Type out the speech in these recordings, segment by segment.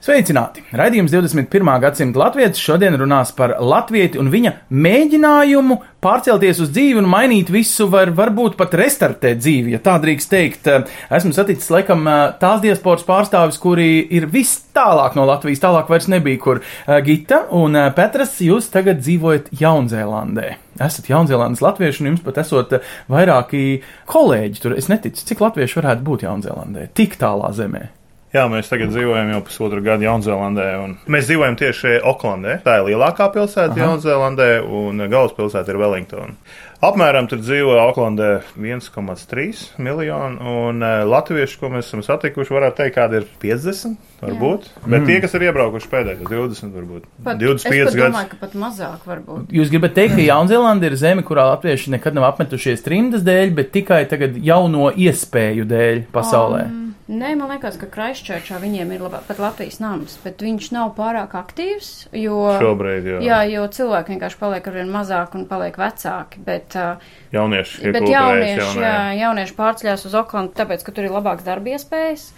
Sveicināti! Raidījums 21. gadsimta latviečs šodien runās par latvieti un viņa mēģinājumu pārcelties uz dzīvi un mainīt visu, var, varbūt pat restartēt dzīvi, ja tā drīkst teikt. Esmu saticis laikam tās diasporas pārstāvis, kuri ir vis tālāk no Latvijas, tālāk vairs nebija, kur Gita un Petras, jūs tagad dzīvojat Jaunzēlandē. Esat Jaunzēlandes latvieši un jums pat esot vairāki kolēģi tur. Es neticu, cik latvieši varētu būt Jaunzēlandē, tik tālā zemē. Jā, mēs tagad dzīvojam jau pusotru gadu Jaunzēlandē. Mēs dzīvojam tieši Oklandē. Tā ir lielākā pilsēta Aha. Jaunzēlandē, un galvaspilsēta ir Wellingtona. Apmēram tur dzīvo Oklandē 1,3 miljonu, un eh, latvieši, ko mēs esam satikuši, varētu teikt, kādi ir 50, varbūt. Jā. Bet mm. tie, kas ir iebraukuši pēdējos 20, varbūt Pat, 25 es pat gadus. domāju, ka pat mazāk varbūt. Jūs gribat teikt, ka Jaunzēlanda ir zeme, kurā latvieši nekad nav apmetušies trimdas dēļ, bet tikai tagad jauno iespēju dēļ pasaulē. Um, Nē, man liekas, ka Kraisčēčā viņiem ir labāk, pat Latvijas nams, bet viņš nav pārāk aktīvs, jo, Šobrīd, jā. jā, jo cilvēki vienkārši paliek arvien mazāk un paliek vecāki, bet, uh, Jaunieši ir bet jaunieši, jaunajā. jā, jaunieši pārceļās uz Oklandu, tāpēc, ka tur ir labāks darba iespējas.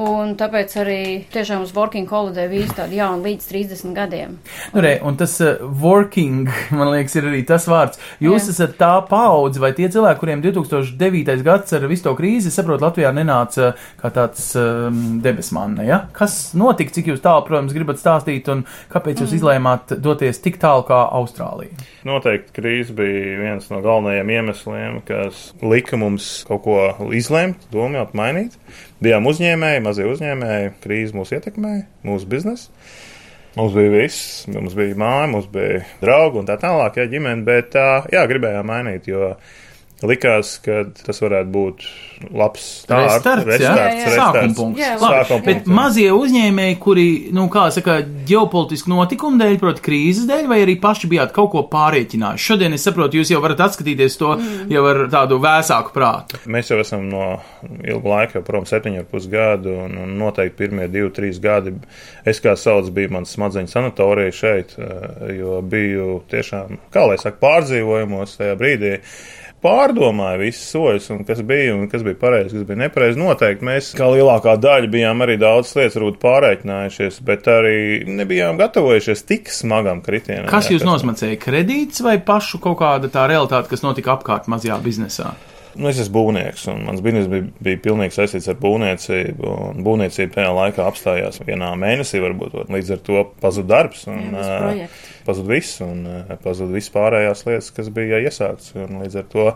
Un tāpēc arī tiešām uz working holiday vīz tādu jaunu līdz 30 gadiem. Nu, re, un tas uh, working, man liekas, ir arī tas vārds. Jūs Jā. esat tā paudze, vai tie cilvēki, kuriem 2009. gads ar visu to krīzi, es saprotu, Latvijā nenāca kā tāds um, debesmanne, ja? Kas notika, cik jūs tālu, protams, gribat stāstīt, un kāpēc jūs izlēmāt doties tik tālu kā Austrālija? Noteikti krīze bija viens no galvenajiem iemesliem, kas lika mums kaut ko izlemt, domāt, mainīt. Bijām uzņēmēji, mazie uzņēmēji, krīze mūs ietekmēja, mūsu biznesu. Mums bija viss, mums bija māja, mums bija draugi un tā tālāk, jā, ģimene, bet jā, gribējām mainīt, jo likās, ka tas varētu būt labs start, Restarts, jā? restarts, Jā, jā. Sākuma punkts. Jā, Sākuma bet punkts, mazie uzņēmēji, kuri, nu, kā saka, ģeopolitisku notikumu dēļ, proti, krīzes dēļ, vai arī paši bijāt kaut ko pārēķinājuši? Šodien es saprotu, jūs jau varat atskatīties to mm. jau ar tādu vēsāku prātu. Mēs jau esam no ilga laika, jau prom septiņu ar pus gadu, un, un noteikti pirmie divi, trīs gadi. Es kā sauc, bija mans smadzeņu sanatorija šeit, eh, jo biju tiešām, kā lai saka, pārdzīvojumos tajā brīdī. Pārdomāju visus soļus, un kas bija un kas bija pareizi, kas bija nepareizi. Noteikti mēs, kā lielākā daļa, bijām arī daudz lietas, varbūt pārreikinājušies, bet arī nebijām gatavojušies tik smagam kritienam. Kas jā, jūs nosmacēja? Kredīts vai pašu kaut kāda tā realitāte, kas notika apkārt mazajā biznesā? Nu, es esmu būvnieks, un mans bizness bija, bija pilnīgi saistīts ar būvniecību. un Būvniecība tajā laikā apstājās vienā mēnesī, varbūt līdz ar to pazuda darbs. Un, Jā. Pazuda viss, un ā, pazuda viss pārējās lietas, kas bija iesāktas. Līdz ar to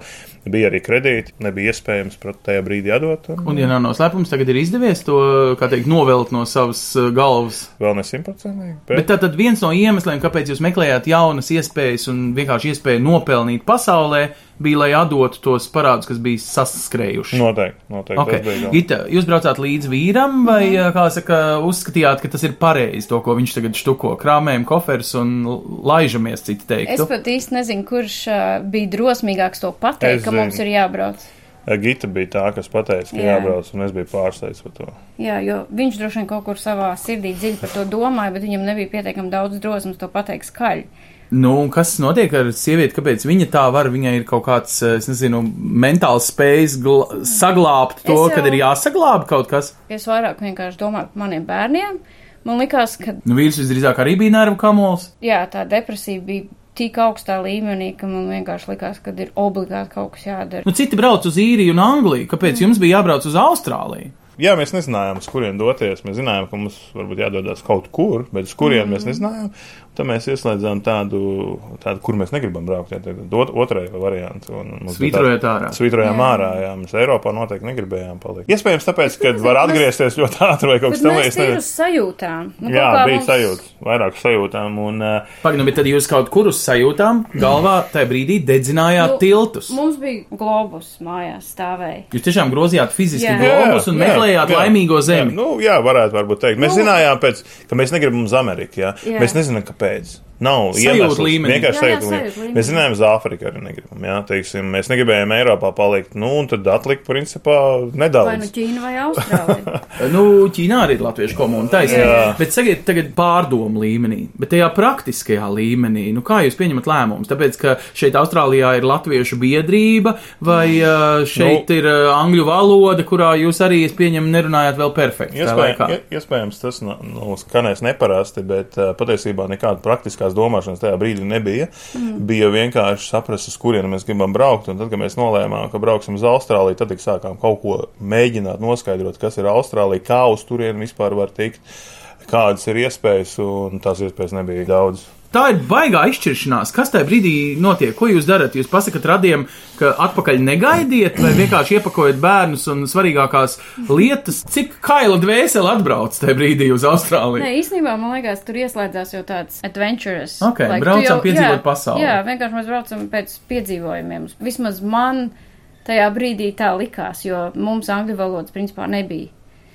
bija arī kredīti, nebija iespējams tajā brīdī atdot. Un, Un, ja nav noslēpums, tagad ir izdevies to, kā teikt, novelt no savas uh, galvas. Vēl ne simtprocentīgi. Bet tā tad viens no iemesliem, kāpēc jūs meklējāt jaunas iespējas un vienkārši iespēju nopelnīt pasaulē, bija, lai atdotu tos parādus, kas bija saskrējuši. Noteikti, noteikti. Okay. Gita, jūs braucāt līdz vīram, vai, Mhm. kā saka, uzskatījāt, ka tas ir pareizi, to, ko viņš tagad štuko, krāmējam koferus un laižamies, citi Es teiktu? pat īsti nezinu, kurš uh, bija drosmīgāks to pateikt, Es ka mums zinu. ir jābrauc. Gita bija tā, kas pateica, ka Jā. jābrauc, un es biju pārsteigts par to. Jā, jo viņš droši vien kaut kur savā sirdī dziļi par to domāja, bet viņam nebija pietiekami daudz drosmes to pateikt skaļi. Nu, un kas notiek ar sievieti, kāpēc viņa tā var, viņai ir kaut kāds, es nezinu, mentāls spējas saglābt to, Es jau- kad ir jāsaglāb kaut kas? Es vairāk vienkārši domāju par maniem bērniem. Man likās, ka Nu, vīrs visdrīzāk arī bija nervu kamols. jā, tā depresija bija tik augstā līmenī, ka man vienkārši likās, ka ir obligāti kaut kas jādara. Nu, citi brauc uz īriju un Angliju, kāpēc jums bija jābrauc uz Austrāliju? Jā, mēs nezinājām, uz kurien doties. Mēs zinājām, ka mums varbūt jādodas kaut kur, bet uz kurien mm. Mēs nezinājām. Tad mēs ieslēdzām tādu, tādu kur mēs negribam braukt. Jā, tad ot, otrai variantu. Un mums bija Svītrojot ārā. Svītrojām ārā, jā. Mēs Eiropā noteikti negribējām palikt. Iespējams, tāpēc, ka var atgriezties ļoti ātri vai kaut kas tamlīdzīgs. mēs tīri uz sajūtām. Nu, Jā, bija mums- sajūta, vairāk sajūtām. Un, uh, Pagaidām, bet tad jūs kaut kur uz sajūtām galvā tajā brīdī dedzinājāt Nu, tiltus. Mums bija globus mājās stāvēja. Jūs tiešām grozījāt fiziski Jā. globus un meklējāt laimīgo zemi. Jā, nu, jā, varētu varbūt teikt. Mēs Nu. zinājām, pēc, ka mēs negribam uz Ameriku. Jā. Jā. Mēs nezinām, kāpēc. taxpayers Nav iemesls. līmenī. Vienkārši Jā, jā, sajūta līmenī. līmenī. Mēs zinājām, uz Āfriku arī negribam. Jā, teiksim, mēs negribējām Eiropā palikt. Nu, un tad atlika, principā, Vai nu nedaudz. Ķīna vai Austrālija. Nu, Ķīnā arī ir latviešu komuna taisnība. Bet sakiet, tagad pārdomu līmenī, bet tajā praktiskajā līmenī, nu kā jūs pieņemat lēmumus? Tāpēc, ka šeit Austrālijā ir latviešu biedrība, vai uh, šeit Nu. ir angļu valoda, kurā jūs arī, es pieņemu, nerunājāt vēl perfekti. Iespējams, iespējams tas nu, skanēs neparasti, bet patiesībā nekāda praktiskās domāšanas tajā brīdī nebija. Mm. Bija vienkārši saprast, uz kurieni mēs gribam braukt. Un tad, kad mēs nolēmām, ka brauksim uz Austrāliju, tad sākām kaut ko mēģināt noskaidrot, kas ir Austrālija, kā uz turieni vispār var tikt, kādas ir iespējas, un tās iespējas nebija daudz. Tā ir baigā izšķiršanās. Kas tajā brīdī notiek? Ko jūs darat? Jūs pasakāt radiem, ka atpakaļ negaidiet, vai vienkārši iepakojat bērnus un svarīgākās lietas. Cik kaila dvēseli atbrauc tajā brīdī uz Austrāliju? Nē, īstenībā man liekas, tur ieslēdzās jau tāds adventures. Ok, tu braucam piedzīvot jā, pasauli. Jā, vienkārši mēs braucam pēc piedzīvojumiem. Vismaz man tajā brīdī tā likās, jo mums angļu valodas principā nebija.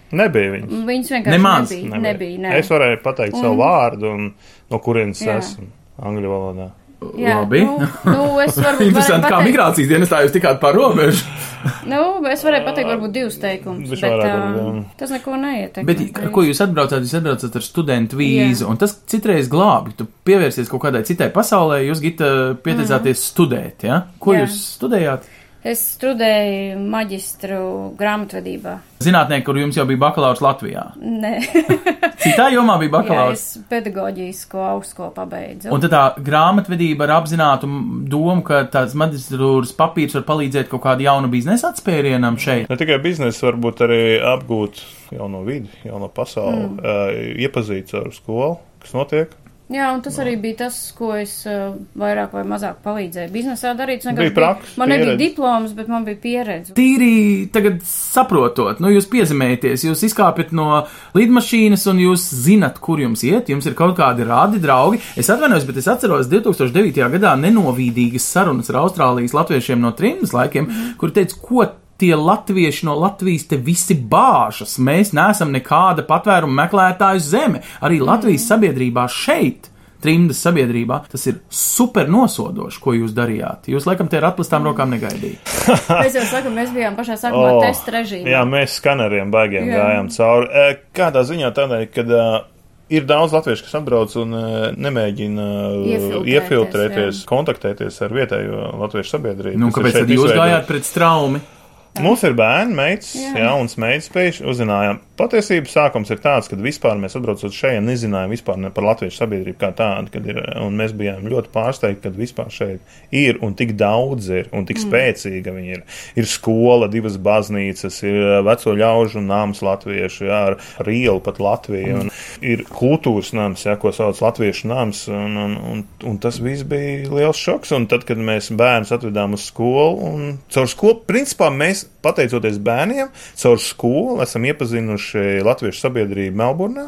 Nebija viņas. Viņas vienkārši Nemaz nebija. Nebija. nebija nē. Es varēju pateikt un... savu vārdu, un no kurienes esmu angļu valodā. Jā, Labi. Nu, nu, es varbūt Interesanti, varētu kā pateikt- migrācijas dienestā jūs tikāt pār robežu. Nu, es varēju pateikt varbūt divus teikumus, bet vairāk um, tas neko neietekmē. Bet ar ko jūs atbraucāt? Jūs atbraucat ar studentu vīzu, Jā. un tas citreiz glābi. Tu pievērsies kaut kādai citai pasaulē, jūs gita pieteicāties studēt, ja? Ko Jā. jūs studējāt? Es studēju maģistru grāmatvedībā. Zinātnē, kur jums jau bija bakalaurs Latvijā. Nē, Citā jomā bija jā, bakalaurs. es pedagoģisko augstskolu pabeidzu. Un tad tā grāmatvedība ar apzinātu domu, ka tāds maģistrūras papīrs var palīdzēt kaut kādu jaunu biznesa atspērienam šeit. Ne tikai biznesa, varbūt arī apgūt jauno vidi, jauno pasauli, mm. uh, iepazīt ar skolu, kas notiek. Jā, un tas arī bija tas, ko es uh, vairāk vai mazāk palīdzēju biznesā darīt. Bija vienkārši praksa, Man nebija pieredze. diploms, bet man bija pieredze. Tīri tagad saprotot, nu jūs piezemēties, jūs izkāpjat no lidmašīnas un jūs zinat, kur jums iet, jums ir kaut kādi rādi, draugi. Es atvainojos, bet es atceros 2009. gadā nenovīdīgas sarunas ar Austrālijas latviešiem no trimdas laikiem, mm kur teica, ko tie latvieši no Latvijas te visi bāžas. Mēs neesam nekāda patvēruma meklētāju zeme. Arī Latvijas sabiedrībā šeit. Trimdas sabiedrībā tas ir super nosodoši, ko jūs darījāt. Jūs, laikam, te ar atklātām rokām negaidījāt. Mēs jau sakām, mēs bijām pašā sākumā oh, testa režīmā. Jā, mēs skaneriem baigiem Jā. jā. gājām cauri. E, Kādā ziņā tādēļ, kad uh, ir daudz latviešu, kas atbrauc un uh, nemēģina uh, Iefiltrēties, iefiltrēties, kontaktēties ar vietējo latviešu sabiedrību. Nu, kāpēc jūs gājāt pret straumi? Mums ir bērni, meitas, Jā. jā, un meitas spējuši uzzinājām. Patiesībā sākums ir tāds, ka vispār mēs atbraucot šeit, nezinājām vispār par latviešu sabiedrību kā tādu, kad ir, un mēs bijām ļoti pārsteigti, ka vispār šeit ir un tik daudz ir, un tik mm. spēcīga viņi ir. Ir skola, divas baznīcas, ir uh, veco ļaužu nams latviešu, jā, ar, ar ielu pat Latviju, un ir kultūras nams, jā, ko sauc latviešu nams, un, un, un, un tas viss bija liels šoks, un tad, kad mēs bērnus atvedām uz skolu, un caur skolu, principā mēs, pateicoties bērniem, caur skolu esam iepazinuši latviešu sabiedrību Melburnā,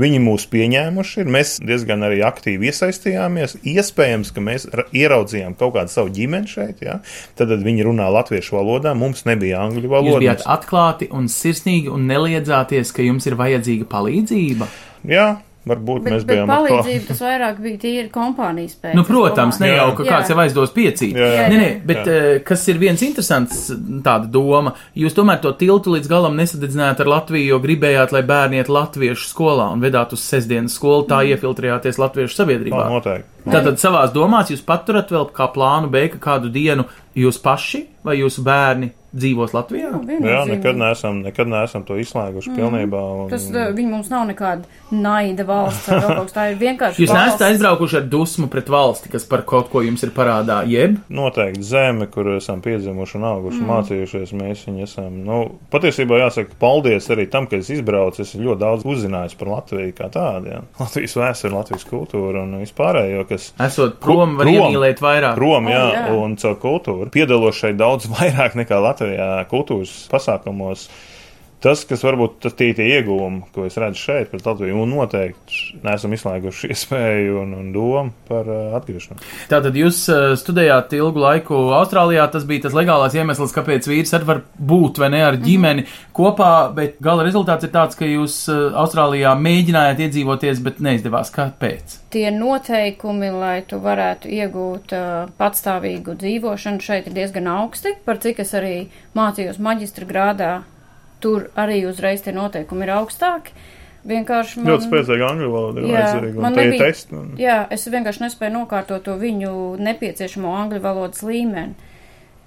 viņi mūs pieņēmuši. Mēs diezgan arī aktīvi iesaistījāmies, iespējams, ka mēs ra- ieraudzījām kaut kādu savu ģimeni šeit, jā, tad, tad viņi runā latviešu valodā, mums nebija angļu Jūs valoda. bijāt atklāti un sirsnīgi un neliedzāties, ka jums ir vajadzīga palīdzība. Jā, varbūt Bet, mēs bet bijām palīdzība tas vairāk bija tīri kompānijas pēc. Nu, protams, ne Jā. jau, ka Jā. kāds jau aizdos piecīt. Jā, jā. Nē, nē, bet eh, kas ir viens interesants tāda doma, jūs tomēr to tiltu līdz galam nesadedzinājāt ar Latviju, jo gribējāt, lai bērni iet latviešu skolā un vedāt uz sestdienas skolu, tā iefiltrējāties latviešu sabiedrībā. Tā noteikti. Tātad savās domās jūs paturat vēl kā plānu B, ka kādu dienu jūs paši vai jūsu bērni dzīvos Latvijā? Nu, Jā, nekad neesam, nekad neesam to izslēguši mm. pilnībā. Un, Tas, uh, viņi mums nav nekāda naida valsts kaut kas tā ir vienkārši. Jūs neesat valsts. aizbraukuši ar dusmu pret valsti, kas par kaut ko jums ir parādā, jeb Noteikti zeme, kur esam piedzimuši un auguši, mm. mācījušies, mēs viņu esam. Nu, patiesībā jāsaka, paldies arī tam, ka es izbraucu. Es ļoti daudz uzzināju par Latviju kā tādu. Ja. Latvijas vēsturi, Latvijas kultūru un vispārējo, kas esot prom, var Prom. iemīlēt vairāk. Prom, jā, jā. oh, un caur kultūru. Piedalos šeit daudz vairāk nekā Latvijā kultūras pasākumos. Tas, kas varbūt tas tie tie ieguvumi, ko es redzu šeit, pret Latviju, un noteikti neesam izslēguši iespēju un, un domu par uh, atgriešanos. Tātad jūs uh, studējāt ilgu laiku Austrālijā. Tas bija tas legālais iemesls, kāpēc vīrs arī var būt vai ne ar ģimeni kopā, bet gala rezultāts ir tāds, ka jūs uh, Austrālijā mēģinājāt iedzīvoties, bet neizdevās. Kāpēc? Tie noteikumi, lai tu varētu iegūt uh, patstāvīgu dzīvošanu, šeit ir diezgan augsti. Par cik es arī mācījos maģistra grādā, tur arī uzreiz tie noteikumi ir augstāki. Vienkārši man. Ļoti spēcīga angļu valoda ir vajadzīga, un tie ir testi. Un... Jā, es vienkārši nespēju nokārtot to viņu nepieciešamo angļu valodas līmeni.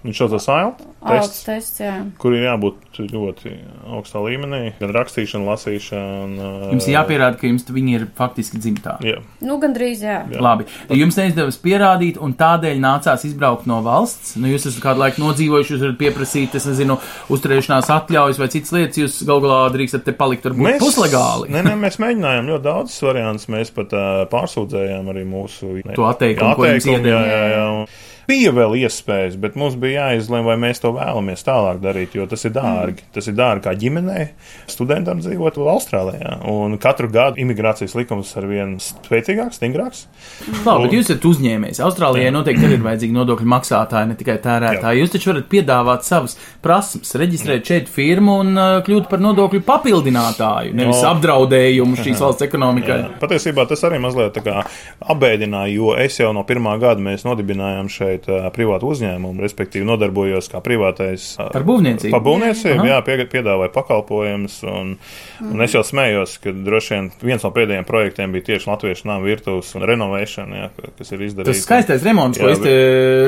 Viņš ailt Alts tests, tests, jā. kur ir jābūt ļoti augstā līmenī, gan rakstīšana, lasīšana. Jums ir jāpierāda, ka jums viņi ir faktiski dzimtā. Jā. Nu, gandrīz, jā. Jā. Labi, jums neizdevās pierādīt, un tādēļ nācās izbraukt no valsts. Nu, jūs esat kādu laiku nodzīvojuši, jūs varat pieprasīt, es nezinu, uzturēšanās atļaujas vai citas lietas. Jūs gal galā drīkstat te palikt, varbūt puslegāli. Nē, nē, mēs mēģinājām ļoti daudz variantus. Mēs pat uh, pārsūdzējām arī mūsu ne, To atteikumu, ko jums atteikumu, jā, jā, jā. un Bija vēl iespējas, bet mums bija jāizlemj, vai mēs to vēlamies tālāk darīt, jo tas ir dārgi. Mm. Tas ir dārgi kā ģimenei, studentam dzīvot Austrālijā. Un katru gadu imigrācijas likums ar vien spēcīgāks, stingrāks. Labi, bet jūs esat uzņēmējs. Austrālijai noteikti ir vajadzīgi nodokļu maksātāji, ne tikai tērētāji. Jūs taču varat piedāvāt savas prasības, reģistrēt šeit firmu un uh, kļūt par nodokļu papildinātāju, nevis No. apdraudējumu šīs valsts ekonomikai. Jā. Patiesībā tas arī mazliet tā kā apbēdināja, jo es jau no pirmā gada mēs nodibinājām šeit uh, privātu uzņēmumu, respektīvi nodarbojos kā privātais. Par būvniecību? Par būvniecību, jā, pie, piedāvāja pakalpojumus. Un, un es jau smējos, ka droši vien viens no pēdējiem projektiem bija tieši Latviešu nama virtuves un renovēšana, jā, kas ir izdarīts. Tas skaistais remonts, ko Jā, es te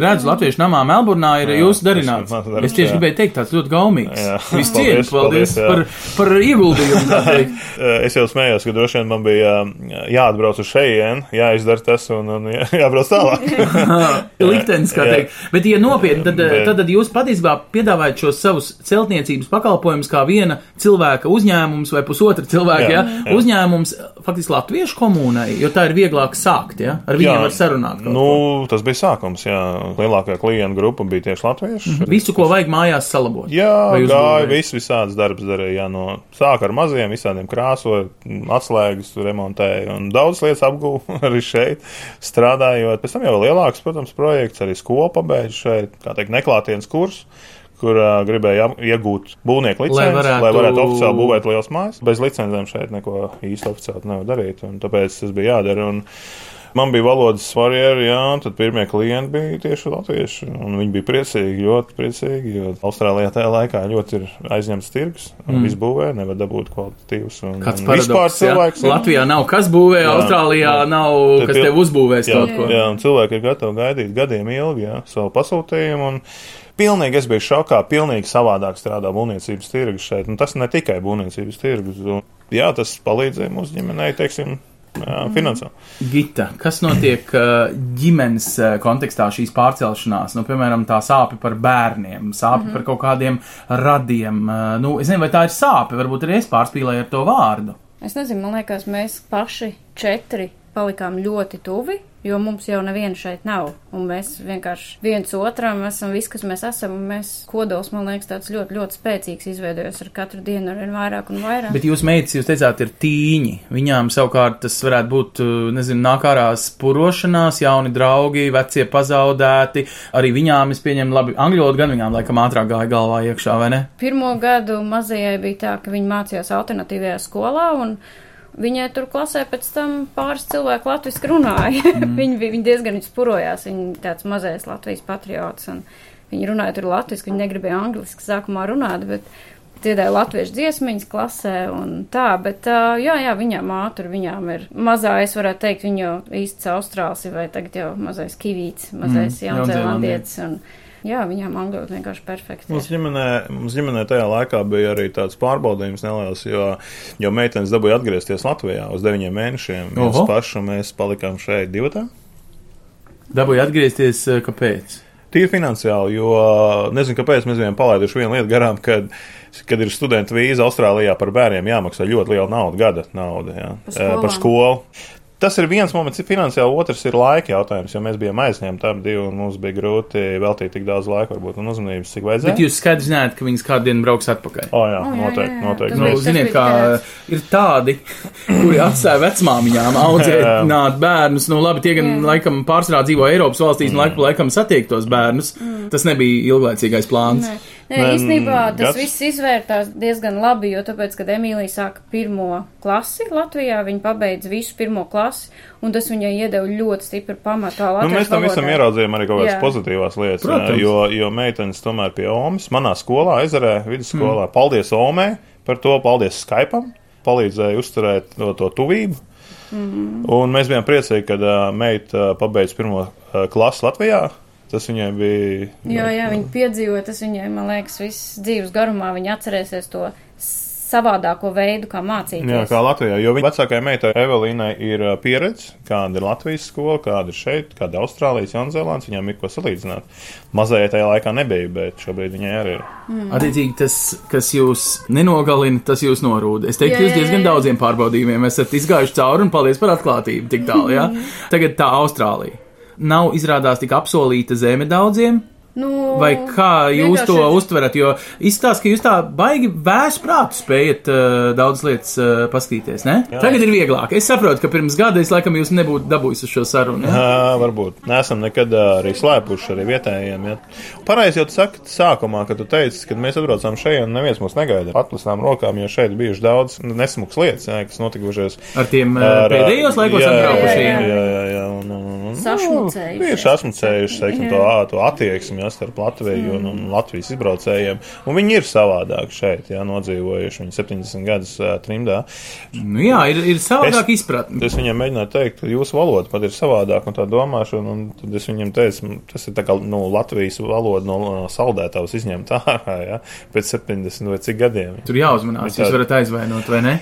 redzu Latviešu namā Melburnā, ir Jā, jūsu darināts. darbs, Es tieši jā. gribēju teikt, tāds ļoti gaumīgs. Jā. Viss cieņas, Paldies, paldies paldies, jā. par, par ieguldījumu. Es jau smējos, ka droši vien man bija jā, jāatbrauc uz šejienes, jāizdara tas un, un jā, jābrauc tālāk. Liktenis, kā Jā. teikt. Bet, ja nopietni, tad, Bet- tad, tad jūs patiesībā piedāvājat šos savus celtniecības pakalpojumus kā viena cilvēka uzņēmums vai pusotra cilvēka ja? Jā, jā. uzņēmums faktiski latviešu komunai, jo tā ir vieglāk sākt, ja? ar viņiem var sarunāt. Nu, ko. tas bija sākums, jā. Lielākā klienta grupa bija tieši latvieši. Visu, ko vajag mājās salabot. Jā, gāja, viss visādas darbs darīja. Jā, no sāka ar maziem, visādiem krāsoja, atslēgas remontēja un daudz lietas apgūva arī šeit, strādājot. Pēc tam jau lielāks, protams, projekts arī skolu pabeidz šeit, kā teikt, neklātienes kurs. Kur uh, gribēja iegūt būvnieku licenci, Lai varētu, lai varētu oficiāli būvēt liels mājas. Bez licencēm šeit neko īsti oficiāli nevar darīt, un tāpēc tas bija jādara. Un man bija valodas barjeri, jā, tad pirmie klienti bija tieši latvieši. Un viņi bija priecīgi, ļoti priecīgi, jo Austrālijā tajā laikā ļoti ir aizņemts tirgus. Mm. Viss būvē, nevar dabūt kvalitatīvus. Un, Kāds un paradoks, cilvēks ir- Latvijā nav kas būvē, Jā, Austrālijā jā. nav kas pil- tev uzbūvēs Jā, kaut ko. jā, un cilvēki ir gatavi gaidīt gadiem ilgi jā, savu pasūtījumu. Un pilnīgi es biju šokā, pilnīgi savādāk strādā būvniecības tirgus šeit. Un tas ne tikai būvniecības tirgus. Un, jā, tas palīdzēja mūsu ģimenei, teiksim, jā, finansēt. Gita, kas notiek uh, ģimenes uh, kontekstā šīs pārcelšanās? Nu, piemēram, tā sāpe par bērniem, sāpe mm -hmm. par kaut kādiem radiem. Uh, nu, es nezinu, vai tā ir sāpe, varbūt arī es pārspīlēju ar to vārdu. Es nezinu, man liekas, mēs paši četri palikām ļoti tuvi, jo mums jau neviena šeit nav. Un mēs vienkārši viens otram esam viss, kas mēs esam, un mēs kodols, man liekas, tāds ļoti, ļoti spēcīgs izveidojas ar katru dienu, ar vien vairāk un vairāk. Bet jūs meitas, jūs teicāt, ir tīņi. Viņām savukārt tas varētu būt, uh, nezinu, nākārās purošanās, jauni draugi, vecie pazaudēti. Arī viņām, es pieņemu, labi, angļu valodu gan viņām laikam ātrāk gāja galvā iekšā, vai ne? Pirmo gadu mazajai bija tā, ka viņa mācījās alternatīvajā skolā, un viņai tur klasē pēc tam pāris cilvēku latviski runāja. Mm. viņa, bija- viņa diezgan spurojās, viņa tāds mazais Latvijas patriots, viņa runāja tur latviski, viņa negribēja angliski sākumā runāt, bet dziedāja latviešu dziesmiņas klasē un tā, bet uh, jā, jā, viņām ātri, viņām ir mazā, es varētu teikt, viņa jau īsts austrāls vai tagad jau mazais kivīts, mazais Mm, jaunzēlandietis, un Jā, viņām angļu valoda vienkārši perfekta. Mums ģimenē, mums ģimenē tajā laikā bija arī tāds pārbaudījums neliels, jo, jo meitenes dabūja atgriezties Latvijā uz deviņiem mēnešiem. Mēs Oho. paši mēs palikām šeit divatā. Dabūju atgriezties, eh, kāpēc? Tīri finansiāli, jo nezinu, kāpēc mēs bijām palaiduši vienu lietu garām, kad, kad ir studenta vīza Austrālijā par bērniem jāmaksā ļoti liela nauda, gada nauda jā, Par Eh, par skolām. skolu. Tas ir viens moments, ir finansiāli, otrs ir laika jautājums, jo mēs bijām aizņemti abi divi, un mums bija grūti veltīt tik daudz laika, varbūt, un uzmanības, cik vajadzēja. Bet jūs skaidri zināt, ka viņas kādu dienu brauks atpakaļ. O, jā, O, jā, noteikti, jā, jā. noteikti. Nu, ziniet, kā ir tādi, kuri atstāja vecmāmiņām audzēt bērnus. Nu, labi, tie gan laikam pārsvarā dzīvo Eiropas valstīs, un laiku pa laikam satiek tos bērnus. Tas nebija ilglaicīgais plāns. Nē, Nē Men īstenībā tas gads- viss izvērtās diezgan labi, jo tāpēc, kad Emīlija sāka pirmo klasi Latvijā, viņa pabeidza visu pirmo klasi, un tas viņai iedeva ļoti stipru pamatu Nu, mēs tam visam ieraudzījām arī kaut kādas pozitīvās lietas. Protams. Jo, jo meitenes tomēr pie Omas, manā skolā, ezerē, vidusskolā, Hmm. paldies Omai par to, paldies Skype, palīdzēja uzturēt to, to tuvību. Mhm. Un mēs bijām priecīgi, kad uh, meita uh, pabeidz pirmo uh, klasi Latvijā. Tas viņai bija. Jo, jā, viņa piedzīvo, tas viņai, man liekas, viss dzīves garumā, viņa atcerēsies to savādāko veidu, kā mācīties. Jā, kā Latvijā. Jo viņa vecākajai meitai Evelīnai ir ā, pieredze, kāda ir Latvijas skola, kāda ir šeit, kāda ir Austrālijas, Jaunzēlandes. Viņām ir ko salīdzināt. Mazajai tajā laikā nebija, bet šobrīd viņai arī ir. Attiecīgi, tas, kas jūs nenogalina, tas jūs norūda. Es teiktu, Jā, jūs jā, diezgan jā. daudziem pārbaudījumiem esat izgājuši cauri un paldies par atklātību tik tālu. Ja? Tagad tā Austrālija. Nav izrādās tik apsolīta zeme daudziem. Nu, Vai kā jūs to vienkārši- uztverat? Jo izstāsta, ka jūs tā baigi vēsu prātu spējat uh, daudz lietas uh, paskatīties, ne? Jā. Tagad ir vieglāk. Es saprotu, ka pirms gada es laikam jūs nebūtu dabūjis uz šo sarunu. Jā, varbūt. Nesam nekad ā, arī slēpuši arī vietējiem. Ja. Pareizi jau tu saki sākumā, kad tu teici, kad mēs atbraucām šeit, un neviens mūs negaida. Atlasām rokām, jo šeit bijuši daudz nesmuks lietas, jā, kas notikušas. Ar tiem uh, Ar, ā, pēdējos laikos jā, atbraukušajiem. Jā, jā, jā. Un, un, un, un, Sašmucējušies. Viņi ir sašmucējuši, teiksim, to, ā, to attieksmi jā, starp Latviju un, un Latvijas izbraucējiem. Un viņi ir savādāki šeit, jā, nodzīvojuši. Viņi 70 gadus ā, trimdā. Nu, jā, ir, ir savādāk izpratne. Es viņam mēģināju teikt, ka jūsu valoda pat ir savādāka un tā domāšana. Un tad es viņam teicu, tas ir tā kā nu, Latvijas valoda no, no saldētavas izņemt ārā, ja, pēc 70 vai cik gadiem. Tur jāuzmanās, Tā- jūs varat aizvainot, vai ne?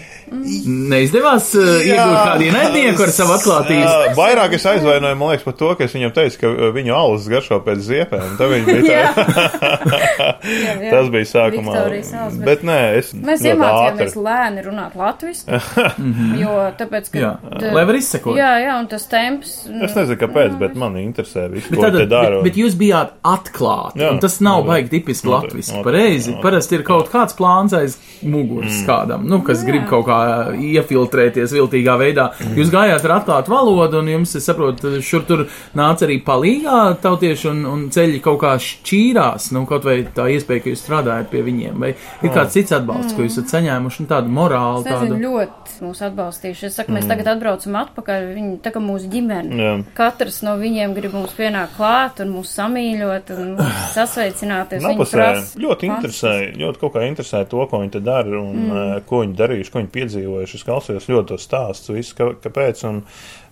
Neizdevās uh, iegūt kādu ienaidnieku ar savu atklātību. Vairāk es aizvainoju, man liekas, par to, ka es viņam teicu, ka uh, viņu alus garšo pēc ziepēm. Tā viņa bija tā. Jā, jā. Tas bija sākumā. Viktorijas salas, bet- Bet nē, es Mēs iemācījāmies ātri. lēni runāt latviešu, jo tāpēc, ka. Jā, d- lai var izsekot. Jā, jā, un tas temps. Es nezinu, kāpēc, bet man interesē viss, Bet, ko tad, te dara. bet, bet jūs bijāt atklāti. Jā. un Tas nav Noteikti. baigi tipiski latviešu. Pareizi. Parasti ir kaut kāds plāns aiz muguras kādam, nu, kas grib kaut kā iefiltrēties viltīgā veidā. Jūs gājāt ar atklātu valodu, un jums, es saprotu, šur tur nāca arī palīgā tautieši, un, un ceļi kaut kā šķīrās, nu, kaut vai tā iespēja, ka jūs strādājat pie viņiem, vai ir kāds cits atbalsts, ko jūs esat saņēmuši, un tādu morālu, Es nezinu, tādu. ļoti mūs atbalstījuši. Es saku, mēs tagad atbraucam atpakaļ. Viņi tā kā mūsu ģimene. Jā. Katrs no viņiem grib mums pienākt klāt un mūs samīļot un sasveicināties. Napusē ļoti interesē, ļoti kaut kā interesē to, ko viņi te dara un mm. ko viņi darījuši, ko viņi piedzīvojuši. Es klausījos ļoti tos stāstus, visu, ka, kāpēc. Un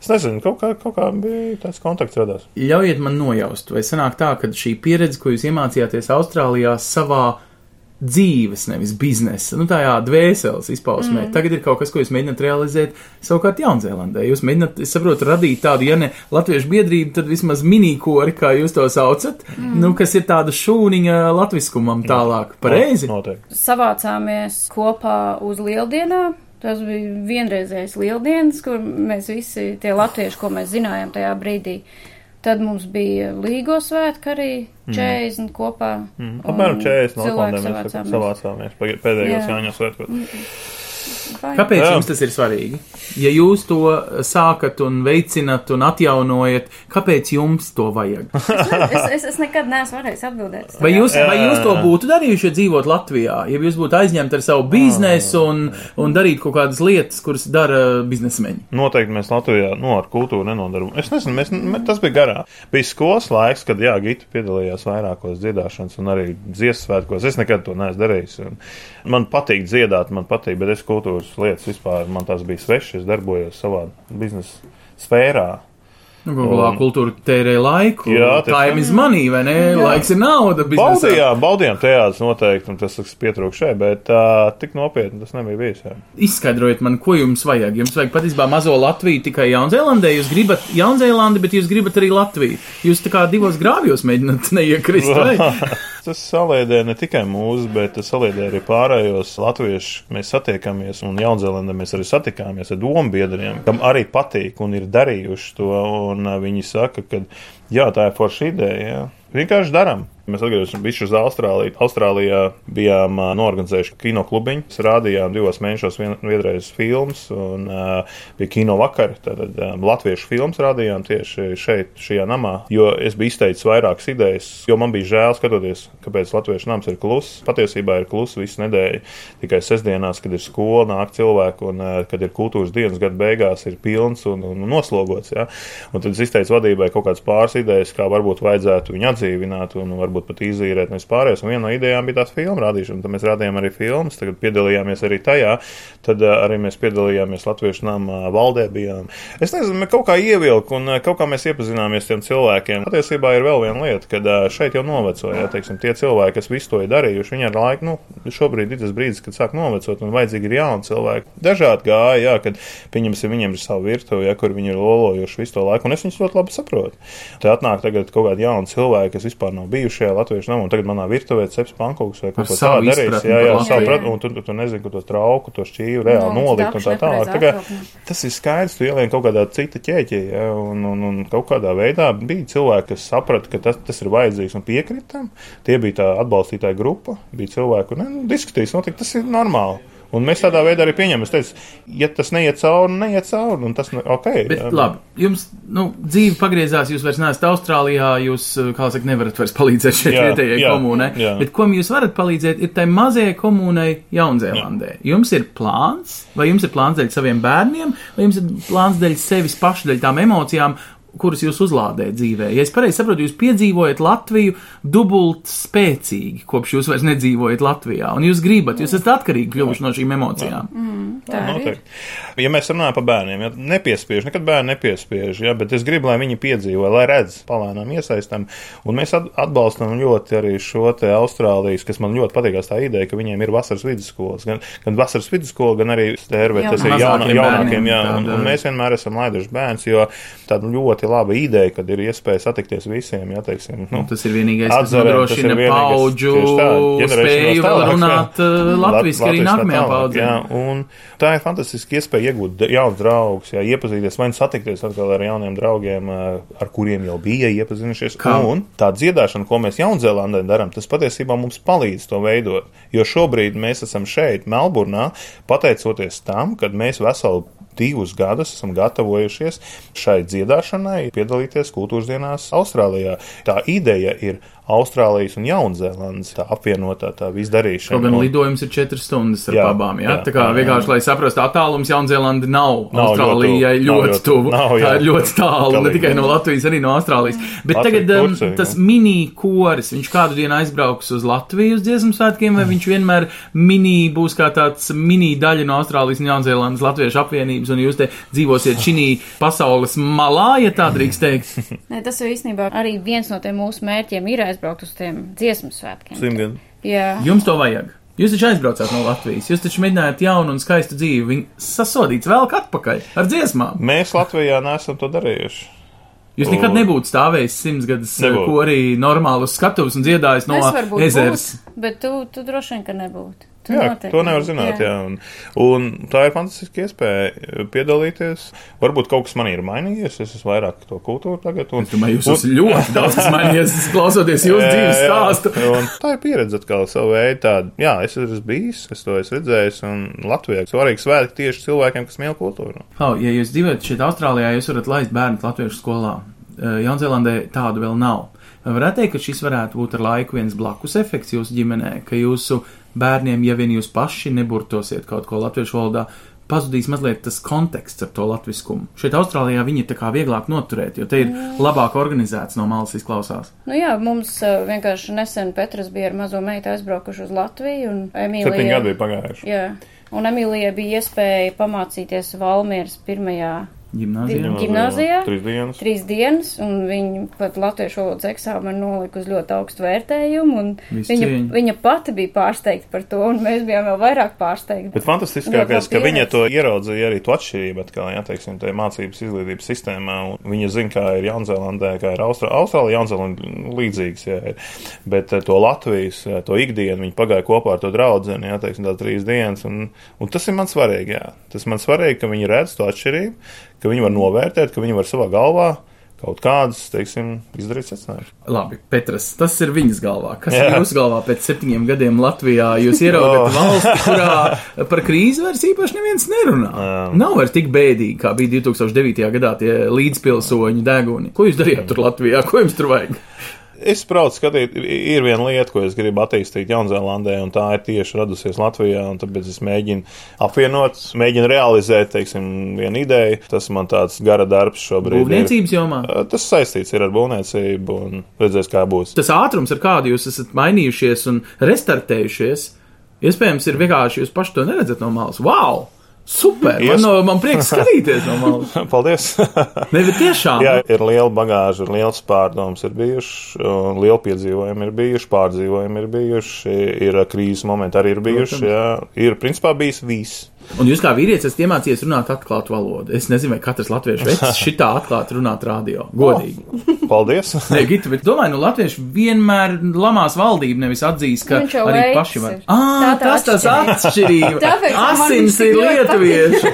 es nezinu, kaut kā, kaut kā bija tāds kontakts radās. Ļaujiet man nojaust, vai sanāk tā, ka šī pieredze, ko jūs iemācījāties Austrālijā savā dzīves, nevis biznesa, nu tajā dvēseles izpausmē. Mm. Tagad ir kaut kas, ko jūs mēģināt realizēt savukārt Jaunzēlandē. Jūs mēģināt, es saprotu, radīt tādu, ja ne latviešu biedrību, tad vismaz minikori, kā jūs to saucat, mm. nu, kas ir tāda šūniņa latviskumam tālāk. Pareizi? Noteikti. savācāmies kopā uz lieldienām. Tas bija vienreizējs lieldienas, kur mēs visi tie latvieši, ko mēs zinājām tajā brīdī. Tad mums bija līgo svētki arī 40 kopā. Mm. Apmēram 40 no Latvijas savācāmies. pēdējos Jā. Jāņos svētkos. Vai- Kāpēc Jā. jums tas ir svarīgi? Ja jūs to sākat un veicinat un atjaunojat, kāpēc jums to vajag? es, es, es nekad neesmu varējis atbildēt. Vai jūs, vai jūs to būtu darījuši, ja dzīvot Latvijā? Ja jūs būtu aizņemti ar savu biznesu un, un darīt kaut kādas lietas, kuras dara biznesmeņi? Noteikti mēs Latvijā nu, ar kultūru nenodarbojamies. Es nezinu, mēs, mēs, tas bija garā. Bija skolas laiks, kad Jā, Gita piedalījās vairākos dziedāšanas un arī dziesmu svētkos. Es nekad to neesmu darījis. Man patīk dziedāt, man patīk, bet es kultūras lietas vispār man tās bija svešas. Es darbojos savā biznesa sfērā. Nu, Google kultūra tērē laiku. Jā, tā. is money, vai ne? Jā. Laiks ir nauda. biznesā. Baudījām, baudījām teātris noteikti, un tas pietrūka šeit, bet uh, tik nopietni tas nebija bijis. Jā. Izskaidrojiet man, ko jums vajag. Jums vajag patiesībā mazo Latviju tikai Jaunzēlandē. Jūs gribat Jaunzēlandi, bet jūs gribat arī Latviju. Jūs tā kā divos grāvjos mēģināt neiekrist. Tas saliedē ne tikai mūsu, bet tas saliedē arī pārējos latviešus. Mēs satiekamies, un Jaunzēlandē mēs arī satikāmies ar domu biedriem, kam arī patīk un ir darījuši to. Un uh, viņi saka, ka jā, tā ir forša ideja. Jā. Vienkārši darām. Mēs atgriežamies bijuši uz Austrāliju. Austrālijā bijām uh, norganizējuši kino klubiņu. Rādījām divos mēnešos vien, vienreiz filmas, un uh, bija kino vakari. Tad um, latviešu filmas rādījām tieši šeit, šajā namā. Jo es biju izteicis vairākas idejas, jo man bija žēl skatoties, kāpēc latviešu nams ir kluss. Patiesībā ir kluss visu nedēļu. Tikai sestdienās, kad ir skola, nāk cilvēki, un uh, kad ir kultūras dienas gada beigās, ir pilns un, un noslogots. Ja? Un tad es izteicu vadībai kaut kādas pāris idejas, kā varbūt vajadzētu viņu atdzīvināt un varbūt pat izīrēt no vispārējais. Un viena no idejām bija tās filmu rādīšana. Tad mēs rādījām arī filmas, tagad piedalījāmies arī tajā. Tad uh, arī mēs piedalījāmies Latviešu namā valdē. Bijām. Es nezinu, kaut kā ievilku un uh, kaut kā mēs iepazināmies tiem cilvēkiem. Patiesībā ir vēl viena lieta, kad uh, šeit jau novecoja, teiksim, tie cilvēki, kas visu to ir darījuši, viņi ar laiku, nu, šobrīd ir tas brīdis, kad sāk novecot un vajadzīgi ir jauni cilvēki. Dažādi gāja, jā, kad pieņemsim, viņiem ir savu virtuvi, ja, kur viņi ir lolojuši visu to laiku, un es viņus ļoti labi saprotu. Te atnāk tagad kaut kādi jauni cilvēki, kas vispār nav bijuši šajā latviešu namā, un tagad manā virtuvē ceps pankūks vai kaut ko tādu darīs. Jā, jā, savu pratu, un tu, tu, tu nezini, kur to trauku, to šķīvu reāli Nu, nolikt un tā tālāk. Tā kā. Tas ir skaidrs, tu ielien kaut kādā cita ķēķī, ja, un, un, un kaut kādā veidā bija cilvēki, kas saprata, ka tas, tas ir vajadzīgs un piekritam. Tie bija tā atbalstītāja grupa, bija cilvēki, kur ne, nu, diskusijas notika, tas ir normāli. Un mēs tādā veidā arī pieņemam. Es teicu, ja tas neiet cauri, neiet cauri, un tas ir ok. Bet, jā. labi, jums nu, dzīve pagriezās, jūs vairs neesat Austrālijā, jūs, kā saka, nevarat vairs palīdzēt šeit Jā, vietējai jā, komunai. jā. Bet ko jūs varat palīdzēt, ir tai mazajai komunai Jaunzēlandē. Jums ir plāns, vai jums ir plāns dēļ saviem bērniem, vai jums ir plāns dēļ sevis pašu, dēļ tām emocijām, kuras jūs uzlādējat dzīvē. Ja es pareizi saprotu, jūs piedzīvojat Latviju dubult spēcīgi, kopš jūs vairs nedzīvojat Latvijā, un jūs gribat, jūs esat atkarīgi kļuvuši no šīm emocijām. Tā arī ir. Ja mēs runājam par bērniem, ja nepiespiež, nekad bērni nepiespiež, ja, bet es gribu, lai viņi piedzīvo, lai redz, palēnām iesaistam. Un mēs at- atbalstam ļoti arī šo te Austrālijas, kas man ļoti patīkās tā ideja, ka viņiem ir vasaras vidusskolas. Gan, gan vasaras vidusskola, gan arī stērve, tas ir jaunākiem, bērniem jā. Un, un mēs vienmēr esam laiduši bērns, jo tāda ļoti laba ideja, kad ir iespēja satikties visiem, ja teiksim. Nu, Tas ir vienīgais, kas Atzarē, ir nodrošina paudžu tā, spēju vēl jā. runāt uh, latviski arī nākamajā paudzē. Jā, un tā ir fantastiska iespēja iegūt jaunus draugus, jā, iepazīties vai nu satikties atkal ar jauniem draugiem, ā, ar kuriem jau bija iepazinušies. Kā? Un tā dziedāšana, ko mēs Jaunzēlandē darām, tas patiesībā mums palīdz to veidot. Jo šobrīd mēs esam šeit, Melburnā, pateicoties tam, kad mēs veselu divus gadus esam gatavojušies šai dziedāšanai, piedalīties kultūras dienās Austrālijā. Tā ideja ir Austrālijas un Jaunzēlandes tā apvienotā tā visdarīšana. Kaut gan lidojums ir 4 stundas ar Jā, abām. Jā? jā, Tā kā jā, jā. vienkārši, lai saprastu, attālums Jaunzēlanda nav. Nav Austrālijai ļoti ļoti ļoti tuvu. Nav, Tā jā. ir ļoti tālu. Ne tikai no Latvijas, arī no Austrālijas. Bet Latvija, tagad um, Turcija, tas jā. mini koris, viņš kādu dienu aizbrauks uz Latviju uz dziesmu svētkiem, vai viņš vienmēr mini būs kā tāds mini daļa no Austrālijas un Jaunzēlandes Latviešu apvienības, un jūs te dzīvosiet šī pasaules malā, ja tā drīkst teikt. Nē, tas jau īstenībā arī viens no tiem mūsu mērķiem ir aizbraukt uz tiem dziesmu svētkiem. Simtgadu. Jā, Jums to vajag. Jūs taču aizbraucāt no Latvijas, jūs taču mēģinājāt jaunu un skaistu dzīvi. Viņi sasodīts vēl atpakaļ ar dziesmām. Mēs Latvijā neesam to darījuši. Jūs nekad nebūtu stājis simts gadus Nebūtu. korī normāli uz skatuves un dziedājis no ezeras. būtu, bet tu, tu droši vien, ka nebūtu. Jā, noteikti to nevar zināt. Jā. Un, un tā ir fantastiska iespēja eh, piedalīties. Varbūt kaut kas man ir mainījies. Es esmu vairāk to kultūru tagad. Un, Es domāju, jūs esat ļoti daudz mainījies, klausoties jūsu dzīves Jā, jā. stāstu. Un tā ir pieredze atkal savu veidu. Tāda, jā, es esmu bijis, es to esmu redzējis. Un Latvijā svarīgi svētki tieši cilvēkiem, kas mīl kultūru. Oh, ja jūs dzīvojat šeit Austrālijā, jūs varat laist bērnu latviešu skolā. Eh, Jaunzēlandē tādu vēl nav. Varētu teikt, ka šis varētu būt ar laiku viens blakus efekts jūsu ģimenē, ka jūsu bērniem, ja vien jūs paši neburtosiet kaut ko latviešu valodā, pazudīs mazliet tas konteksts ar to latviskumu. Šeit Austrālijā viņi ir tā kā vieglāk noturēt, jo te ir labāk organizēts no malas izklausās. Nu jā, mums vienkārši nesen Petras bija ar mazo meitu aizbraukuši uz Latviju un Septiņi gadi Emīlija. bija pagājuši. Jā, un Emīlijai bija iespēja pamācīties Valmieras pirmajā Gimnāzijā. Gimnāzijā. Trīs dienas. Trīs dienas, un viņi pat latviešu valodas eksāmenu nolika uz ļoti augstu vērtējumu, un Visu viņa, cieņu. viņa pati bija pārsteigta par to, un mēs bijām vēl vairāk pārsteigti. Bet fantastiskākais, ka viņa to ieraudzīja arī to atšķirību, atkal, jā, teiksim, tajā mācības izglītības sistēmā. un Viņa zina, kā ir Jaunzēlandē, kā ir Austrā- Austrālija, Jaunzēlandē līdzīgs, jā, ir. Bet eh, to Latvijas, eh, to ikdienu, viņi pagāja kopā ar to draugu, jā, teiksim, tā trīs dienas, un, un tas ir man svarīgi, jā. Tas man svarīgi, ka viņi redz to atšķirību, ka viņi var novērtēt, ka viņi var savā galvā kaut kādas, teiksim, izdarīt secinājumus. Labi, Petras, tas ir viņas galvā. Kas Jā. ir jūsu galvā pēc septiņiem gadiem Latvijā? Jūs ieraugat Oh. valsti, kurā par krīzi vairs īpaši neviens nerunā. Jā. Nav vairs tik bēdīgi, kā bija 2009. gadā tie līdzpilsoņu deguni. Ko jūs darījāt tur Latvijā? Ko jums tur vajag? Es braucu skatīt, ir viena lieta, ko es gribu attīstīt Jaunzēlandē, un tā ir tieši radusies Latvijā. Tāpēc es mēģinu apvienot, mēģinu realizēt, teiksim, vienu ideju. Tas man tāds gara darbs šobrīd. ir. Būvniecības jomā. Tas saistīts ir ar būvniecību, un redzēs, kā būs. Tas ātrums, ar kādu jūs esat mainījušies un restartējušies, iespējams, ir vienkārši jūs paši to neredzat no malas. Wow! Super! Man, Ies- no, man prieks skatīties no malas. Paldies! Ne, bet tiešām. Jā, ir liela bagāža, ir liels pārdoms, ir bijuši, liela piedzīvojumi ir bijuši, pārdzīvojumi ir bijuši, ir krīzes momenti arī ir bijuši. Jā, ir principā bijis viss. Un jūs kā vīrietis esat iemācījies runāt atklātu valodu. Es nezinu, vai katrs latviešu vecs šitā atklāti runāt radio. Godīgi. Paldies! Nē, Gita, bet domāju, nu, latvieši vienmēr lamās valdību, nevis atzīs, ka arī veicis paši var. ir. Ah, Tā tas tas atšķirība. Asins ir ļoti lietuviešu.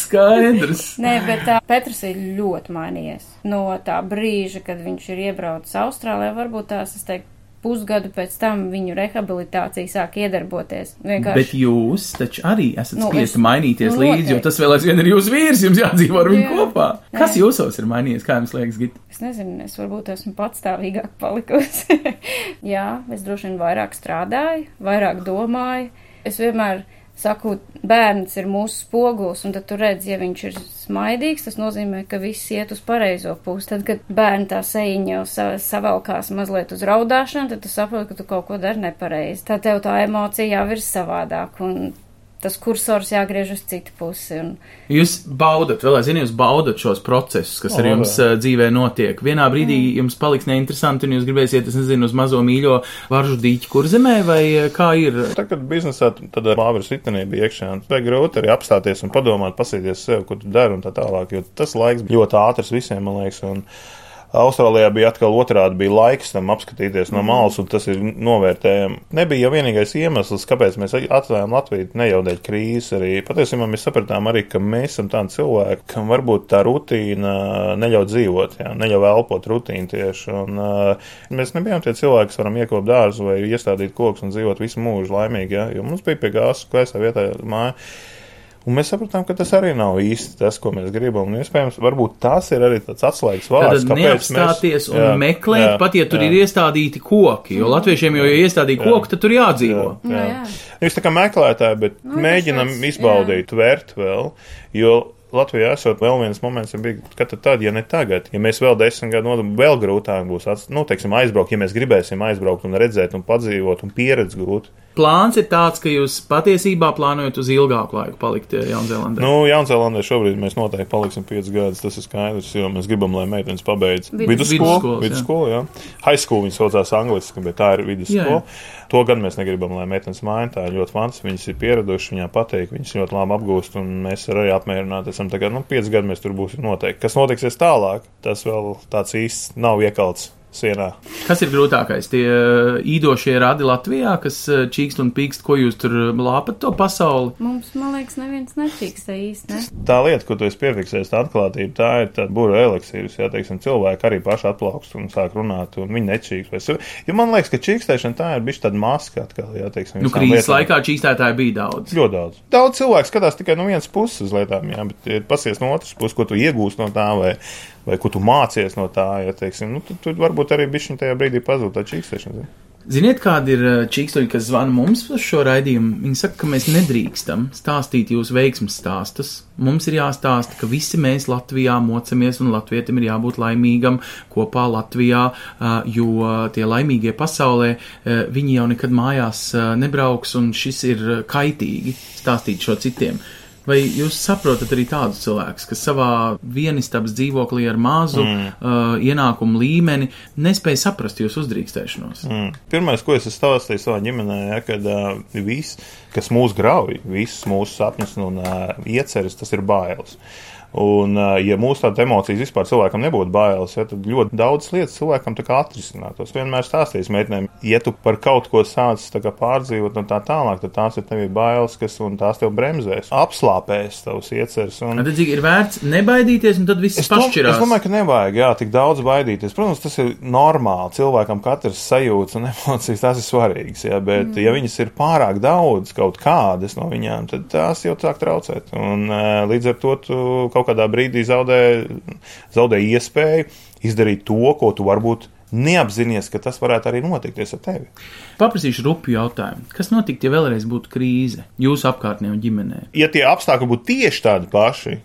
Skaidrs. Nē, bet tā Petrs ir ļoti mainījies. No tā brīža, kad viņš ir iebraucis Austrālijā, varbūt tās, es teiktu, pusgadu pēc tam viņu rehabilitācija sāk iedarboties. Vienkārši. Bet jūs taču arī esat Nu, spiesti es- mainīties nu, līdzi, jo tas vēl aizvien ir jūsu vīrs, jums jādzīvo ar viņu Jā. kopā. Kas Nē. jūsos ir mainījies, kā jums liekas, Gita? Es nezinu, es varbūt esmu patstāvīgāk palikusi. Jā, es droši vien vairāk strādāju, vairāk domāju. Es vienmēr saku, bērns ir mūsu spogulis, un tad tu redz, ja viņš ir smaidīgs, tas nozīmē, ka viss iet uz pareizo pusi. Tad, kad bērni tā sejiņa jau sa savalkās mazliet uz raudāšanu, tad tu saproti, ka tu kaut ko dari nepareizi. Tā tev tā emocija jau ir savādāk, un tas kursors jāgriež uz citu pusi. Un... Jūs baudat, vēl aizvien jūs baudat šos procesus, kas ar O, jums uh, dzīvē notiek. Vienā brīdī mm. jums paliks neinteresanti, un jūs gribēsiet, es nezinu, uz mazo mīļo varžu dīķi kurzemē, vai kā ir? Tad, kad biznesā tad ar Lāvijas ritenī bija iekšā, un bija grūti arī apstāties un padomāt, pasīties sev, ko tu dari un tā tālāk, jo tas laiks ļoti ātrs visiem, man liekas. Un, Austrālijā bija atkal otrādi, bija laiks tam apskatīties no malas, un tas ir novērtējami. Nebija jau vienīgais iemesls, kāpēc mēs atstājām Latviju, ne jau dēļ krīzes. Arī patiesībā mēs sapratām arī, ka mēs esam tādi cilvēki, kam varbūt tā rutīna neļauj dzīvot, jā, neļauj elpot rutīnu tieši. Un, uh, mēs nebijām tie cilvēki, kas varam iekopt dārzu vai iestādīt kokus un dzīvot visu mūžu laimīgi, jā, jo mums bija pie gāzes, kaisā vietā māja. Un mēs sapratām, ka tas arī nav īsti tas, ko mēs gribam. Un, iespējams, varbūt tas ir arī tāds atslēgas vārds. Tad neapstāties un jā, meklēt, jā, pat ja tur jā. ir iestādīti koki, jo latviešiem jau, ja iestādīja koki, tad tur jādzīvo. Jā, jā. Nu, jā. Jūs tā kā meklētāji, bet Nu, mēģinam izbaudīt, vērt vēl, jo Latvijā esot vēl viens moments, bija, ka tad, ja ne tagad, ja mēs vēl desmit gadu nodu, vēl grūtāk būs ats, nu, teiksim, aizbraukt, ja mēs gribēsim aizbraukt un redzēt un padzīvot un pieredzi gūt. Plāns ir tāds, ka jūs patiesībā plānojat uz ilgāku laiku palikt eh, Jaunzēlandē. Nu, Jaunzēlandē šobrīd mēs noteikti paliksim 5 gadus, tas ir skaidrs, jo mēs gribam, lai meitenes pabeidz Vidus- vidusskolu. Vidusskolu, jā. High school viņas saucās angliski, bet tā ir vidusskola. To gan mēs negribam, lai meitenes maina. Tā ir ļoti fantastiski. Viņas ir pieradušas, viņām patīk, viņas ļoti labi apgūst, un mēs arī apmierināti esam. Tagad, nu, 5 gadi mēs tur būsim noteikti. Kas notiksies tālāk, tas vēl tāds īsts nav iekalts sienā. Kas ir grūtākais? Tie eh, īdošie radi Latvijā, kas eh, čīkst un pīkst, ko jūs tur eh, lāpat to pasauli? Mums, man liekas, neviens nečīkstē īsti. Ne? Tā lieta, ko tu esi piefiksējis, tā atklātība, tā ir tāda burbuļu eliksīrs. Jā, teiksim, cilvēki arī paši atplaukst un sāk runāt, un viņi nečīkst. Vai- Jo man liekas, ka čīkstēšana tā ir bijusi tāda maska atkal, jā, teiksim. Nu, krīzes lietām. laikā čīkstētāji bija daudz. Ļoti daudz. Daudz cilvēku skatās tikai no vienas puses uz lietām, jā, bet ir pasies no otras puses, ko tu iegūsi no tā, vai, vai ko tu mācies no tā. Ja, teiksim, nu, tad, tad varbūt arī bija tajā brīdī pazūd tā čīkstēšana. zini. Ziniet, kādi ir eh, čīkstoļi, kas zvana mums uz šo raidījumu? Viņi saka, ka mēs nedrīkstam stāstīt jūsu veiksmes stāstus. Mums ir jāstāsta, ka visi mēs Latvijā mocamies un latvietim ir jābūt laimīgam kopā Latvijā, eh, jo tie laimīgie pasaulē, eh, viņi jau nekad mājās nebrauks un šis ir kaitīgi stāstīt šo citiem. Vai jūs saprotat arī tādus cilvēkus, kas savā vienistabas dzīvoklī ar mazu mm. uh, ienākumu līmeni nespēja saprast jūsu uzdrīkstēšanos? Mm. Pirmais, ko es stāstīju savā ģimenē, ja, kad uh, viss, kas mūs grauj, visus mūsu sapņus un uh, ieceres, tas ir bailes. Un, ja mūsu tādas emocijas vispār cilvēkam nebūtu bailes, ja, tad ļoti daudz lietas cilvēkam atrisinātos. Vienmēr stāstījis meitenēm, ja tu par kaut ko sāc pārdzīvot un tā tālāk, tad tās ir tev bailes, kas un tās tev bremzēs, apslāpēs tavus ieceres. Un... Tad ir vērts nebaidīties, un tad viss pašķirās. Es domāju, ka nevajag jā, tik daudz baidīties. Protams, tas ir normāli. Cilvēkam katrs sajūtas un emocijas tās ir svarīgas, jā, bet mm. ja viņas ir pārāk daudz kaut kādas no viņām, tad tās jau sāk traucēt. Un, līdz ar to tu kaut kādā brīdī zaudē, zaudē iespēju izdarīt to, ko tu varbūt neapzinājies, ka tas varētu arī notikties ar tevi. Paprasīšu rupju jautājumu. Kas notiktu, ja vēlreiz būtu krīze jūsu apkārtnē un ģimenē? Ja tie apstākļi būtu tieši tādi paši,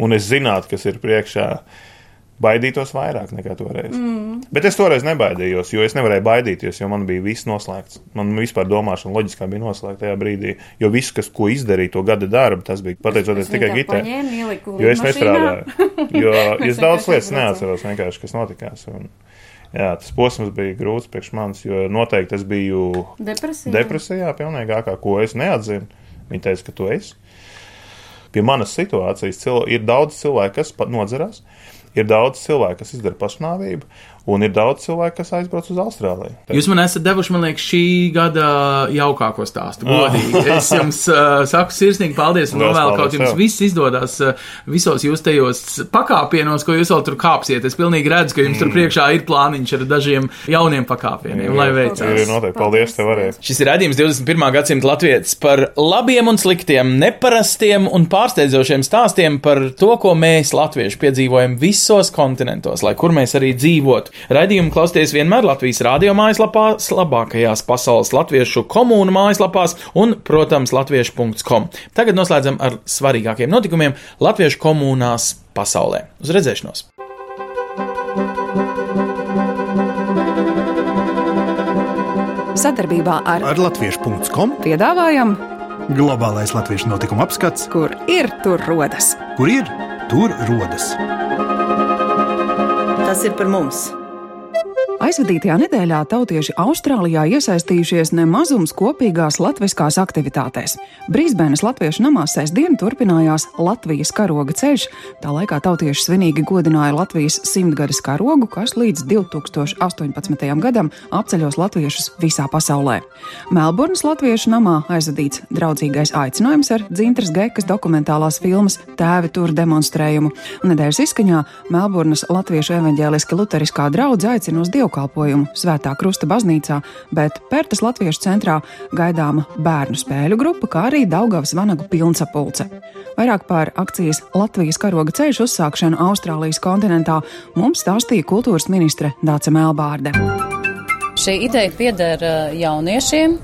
un es zinātu, kas ir priekšā, baidītos vairāk nekā toreiz. Mm. Bet es toreiz nebaidījos, jo es nevarēju baidīties, jo man bija viss noslēgts. Man vispār domāšana loģiskā bija noslēgta tajā brīdī, jo viss, kas, ko izdarīja to gada darbu, tas bija pateicoties tikai Gitē. Jo es nestrādāju, jo es daudz lietas neatceros vienkārši, kas notikās. Un, Jā, tas posms bija grūts priekš manis, jo noteikti es biju depresijā. Depresijā, pilnīgākā, ko es neatzinu. Viņa teica, ka tu esi. Pie manas situācijas cil ir daudz cilvēku, kas pat nodzerās. Ir daudz cilvēku, kas izdara pašnāvību, Un ir daudz cilvēku, kas aizbrauc uz Austrāliju. Jūs man esat devuši, man liekas, šī gada jaukāko stāstu. Godīgi. es jums uh, saku sirsnīgi paldies un novēlu kaut jums viss izdodas uh, visos jūs tajos pakāpienos, ko jūs vēl tur kāpsiet. Es pilnīgi redzu, ka jums mm. tur priekšā ir plāniņš ar dažiem jauniem pakāpieniem, jā, lai veicās. Jā, noteikti. Paldies tev arī. Šis ir redzījums 21. gadsimta latvietis par labiem un sliktiem, neparastiem un pārsteidzošiem stāstiem par to, ko mēs latvieši piedzīvojam visos kontinentos, lai kur mēs arī dzīvotu. Raidījumu klausieties vienmēr Latvijas radio mājaslapā, labākajās pasaules latviešu komūnu mājaslapās un, protams, latviešu.com. Tagad noslēdzam ar svarīgākiem notikumiem latviešu komūnās pasaulē. Uz redzēšanos! Sadarbībā ar, ar Latviešu.com piedāvājam globālais latviešu notikumu apskats, kur ir tur rodas. Kur ir tur rodas? Tas ir par mums! Aizvadītajā nedēļā tautieši Austrālijā iesaistījušies nemazums kopīgās latviskās aktivitātēs. Brīsbēnas latviešu namā sestdien turpinājās Latvijas karoga ceļš. Tā laikā tautieši svinīgi godināja Latvijas simtgades karogu, kas līdz 2018. gadam apceļos latviešus visā pasaulē. Melburnas latviešu namā aizvadīts draudzīgais aicinājums ar dzintras gekas dokumentālās filmas Tēvi tur demonstrējumu. Nedēļas izskaņā Melburnas latviešu evaņģēliski luteriskā draudze aicina uz Dievu dievkalpojumu Svētā Krusta baznīcā, bet Pērtas Latviešu centrā gaidāma bērnu spēļu grupa, kā arī Daugavas vanagu pilnsapulce. Vairāk par akcijas Latvijas karoga ceļš uzsākšanu Austrālijas kontinentā mums stāstīja kultūras ministre Dāca Melbārde. Šī ideja pieder uh, jauniešiem,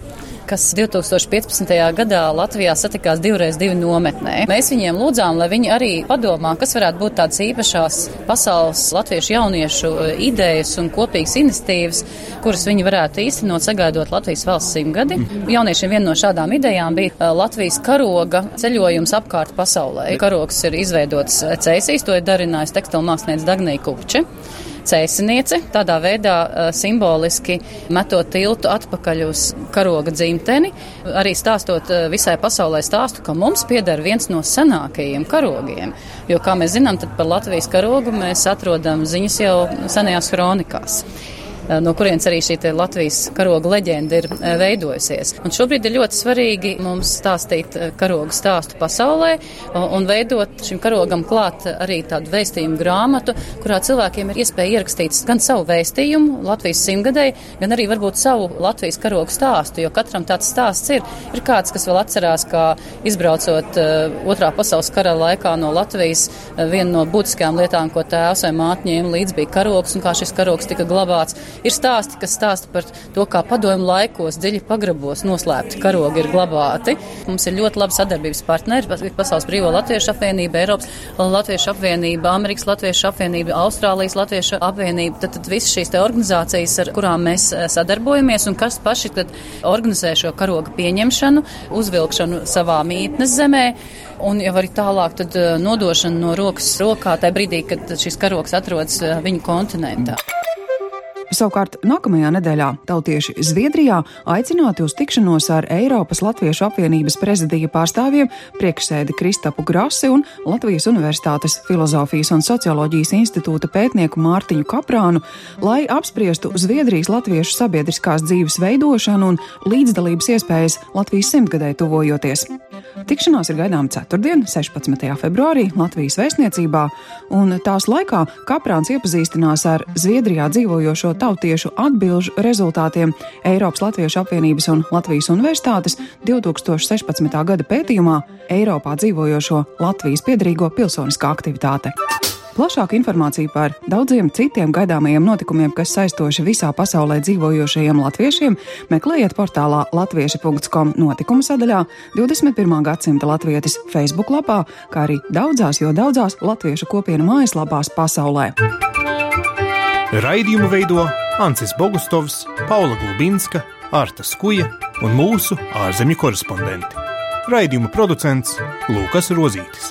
kas 2015. gadā Latvijā satikās divreiz divu nometnē. Mēs viņiem lūdzām, lai viņi arī padomā, kas varētu būt tādas īpašās pasaules latviešu jauniešu e, idejas un kopīgas iniciatīvas, kuras viņi varētu īstenot sagaidot Latvijas valsts simtgadi. Jauniešiem viena no šādām idejām bija e, Latvijas karoga ceļojums apkārt pasaulē. Karogs ir izveidots Cēsīs, to ir darinājis tekstilmākslinieks Dagnija Kupče cēsiniece, tādā veidā simboliski metot tiltu atpakaļ uz karoga dzimteni, arī stāstot visai pasaulē stāstu, ka mums pieder viens no senākajiem karogiem. Jo, kā mēs zinām, tad par Latvijas karogu mēs atrodam ziņas jau senajās kronikās. Eh, no kurienes arī šī Latvijas karoga leģenda ir eh, veidojusies. Un šobrīd ir ļoti svarīgi mums stāstīt eh, karoga stāstu pasaulē un veidot šim karogam klāt arī tādu vēstījumu grāmatu, kurā cilvēkiem ir iespēja ierakstīt gan savu vēstījumu Latvijas simtgadēji, gan arī varbūt savu Latvijas karoga stāstu, jo katram tāds stāsts ir. Ir kāds, kas vēl atcerās, kā izbraucot otrā pasaules kara laikā no Latvijas, viena no būtiskajām lietām, ko tēvs vai māte ņēma līdzi, bija karogs un kā šis karogs tika glabāts. Ir stāsti, kas stāsta par to, kā padomu laikos dziļi pagrabos noslēpti karogi ir glabāti. Mums ir ļoti labi sadarbības partneri, Pasaules Brīvo Latviešu apvienība, Eiropas Latviešu apvienība, Amerikas Latviešu apvienība, Austrālijas Latviešu apvienība. Tad, tad visas šīs organizācijas, ar kurām mēs eh, sadarbojamies un kas paši organizē šo karoga pieņemšanu, uzvilkšanu savā mītnes zemē. Un jau arī tālāk eh, nodošana no rokas rokā tajā brīdī, kad šis karoks atrodas eh, viņu kontinentā. Savukārt nākamajā nedēļā tautieši Zviedrijā aicināti uz tikšanos ar Eiropas Latviešu apvienības prezidija pārstāvjiem, priekšsēdi Kristapu Grasi un Latvijas Universitātes Filozofijas un Socioloģijas institūta pētnieku Mārtiņu Kaprānu, lai apspriestu Zviedrijas latviešu sabiedriskās dzīves veidošanu un līdzdalības iespējas Latvijas simtgadē tuvojoties. Tikšanās ir gaidām ceturtdien, 16. februārī Latvijas vēstniecībā, un tās laikā Kaprāns iepazīstinās ar Zviedrijā dzīvojošo tautiešu atbilžu rezultātiem Eiropas Latviešu apvienības un Latvijas Universitātes 2016. gada pētījumā Eiropā dzīvojošo Latvijas piedarīgo pilsoniskā aktivitāte. Plašāku informāciju par daudziem citiem gaidāmajiem notikumiem, kas saistoši visā pasaulē dzīvojošajiem latviešiem, meklējiet portālā latvieši.com notikuma sadaļā 21. gadsimta latvietis Facebook lapā, kā arī daudzās, jo daudzās latviešu kopienu mājaslapās pasaulē. Raidījumu veido Ancis Bogustovs, Paula Gulbinska, Arta Skuja un mūsu ārzemju korespondenti. Raidījuma producents Lūkas Rozītis.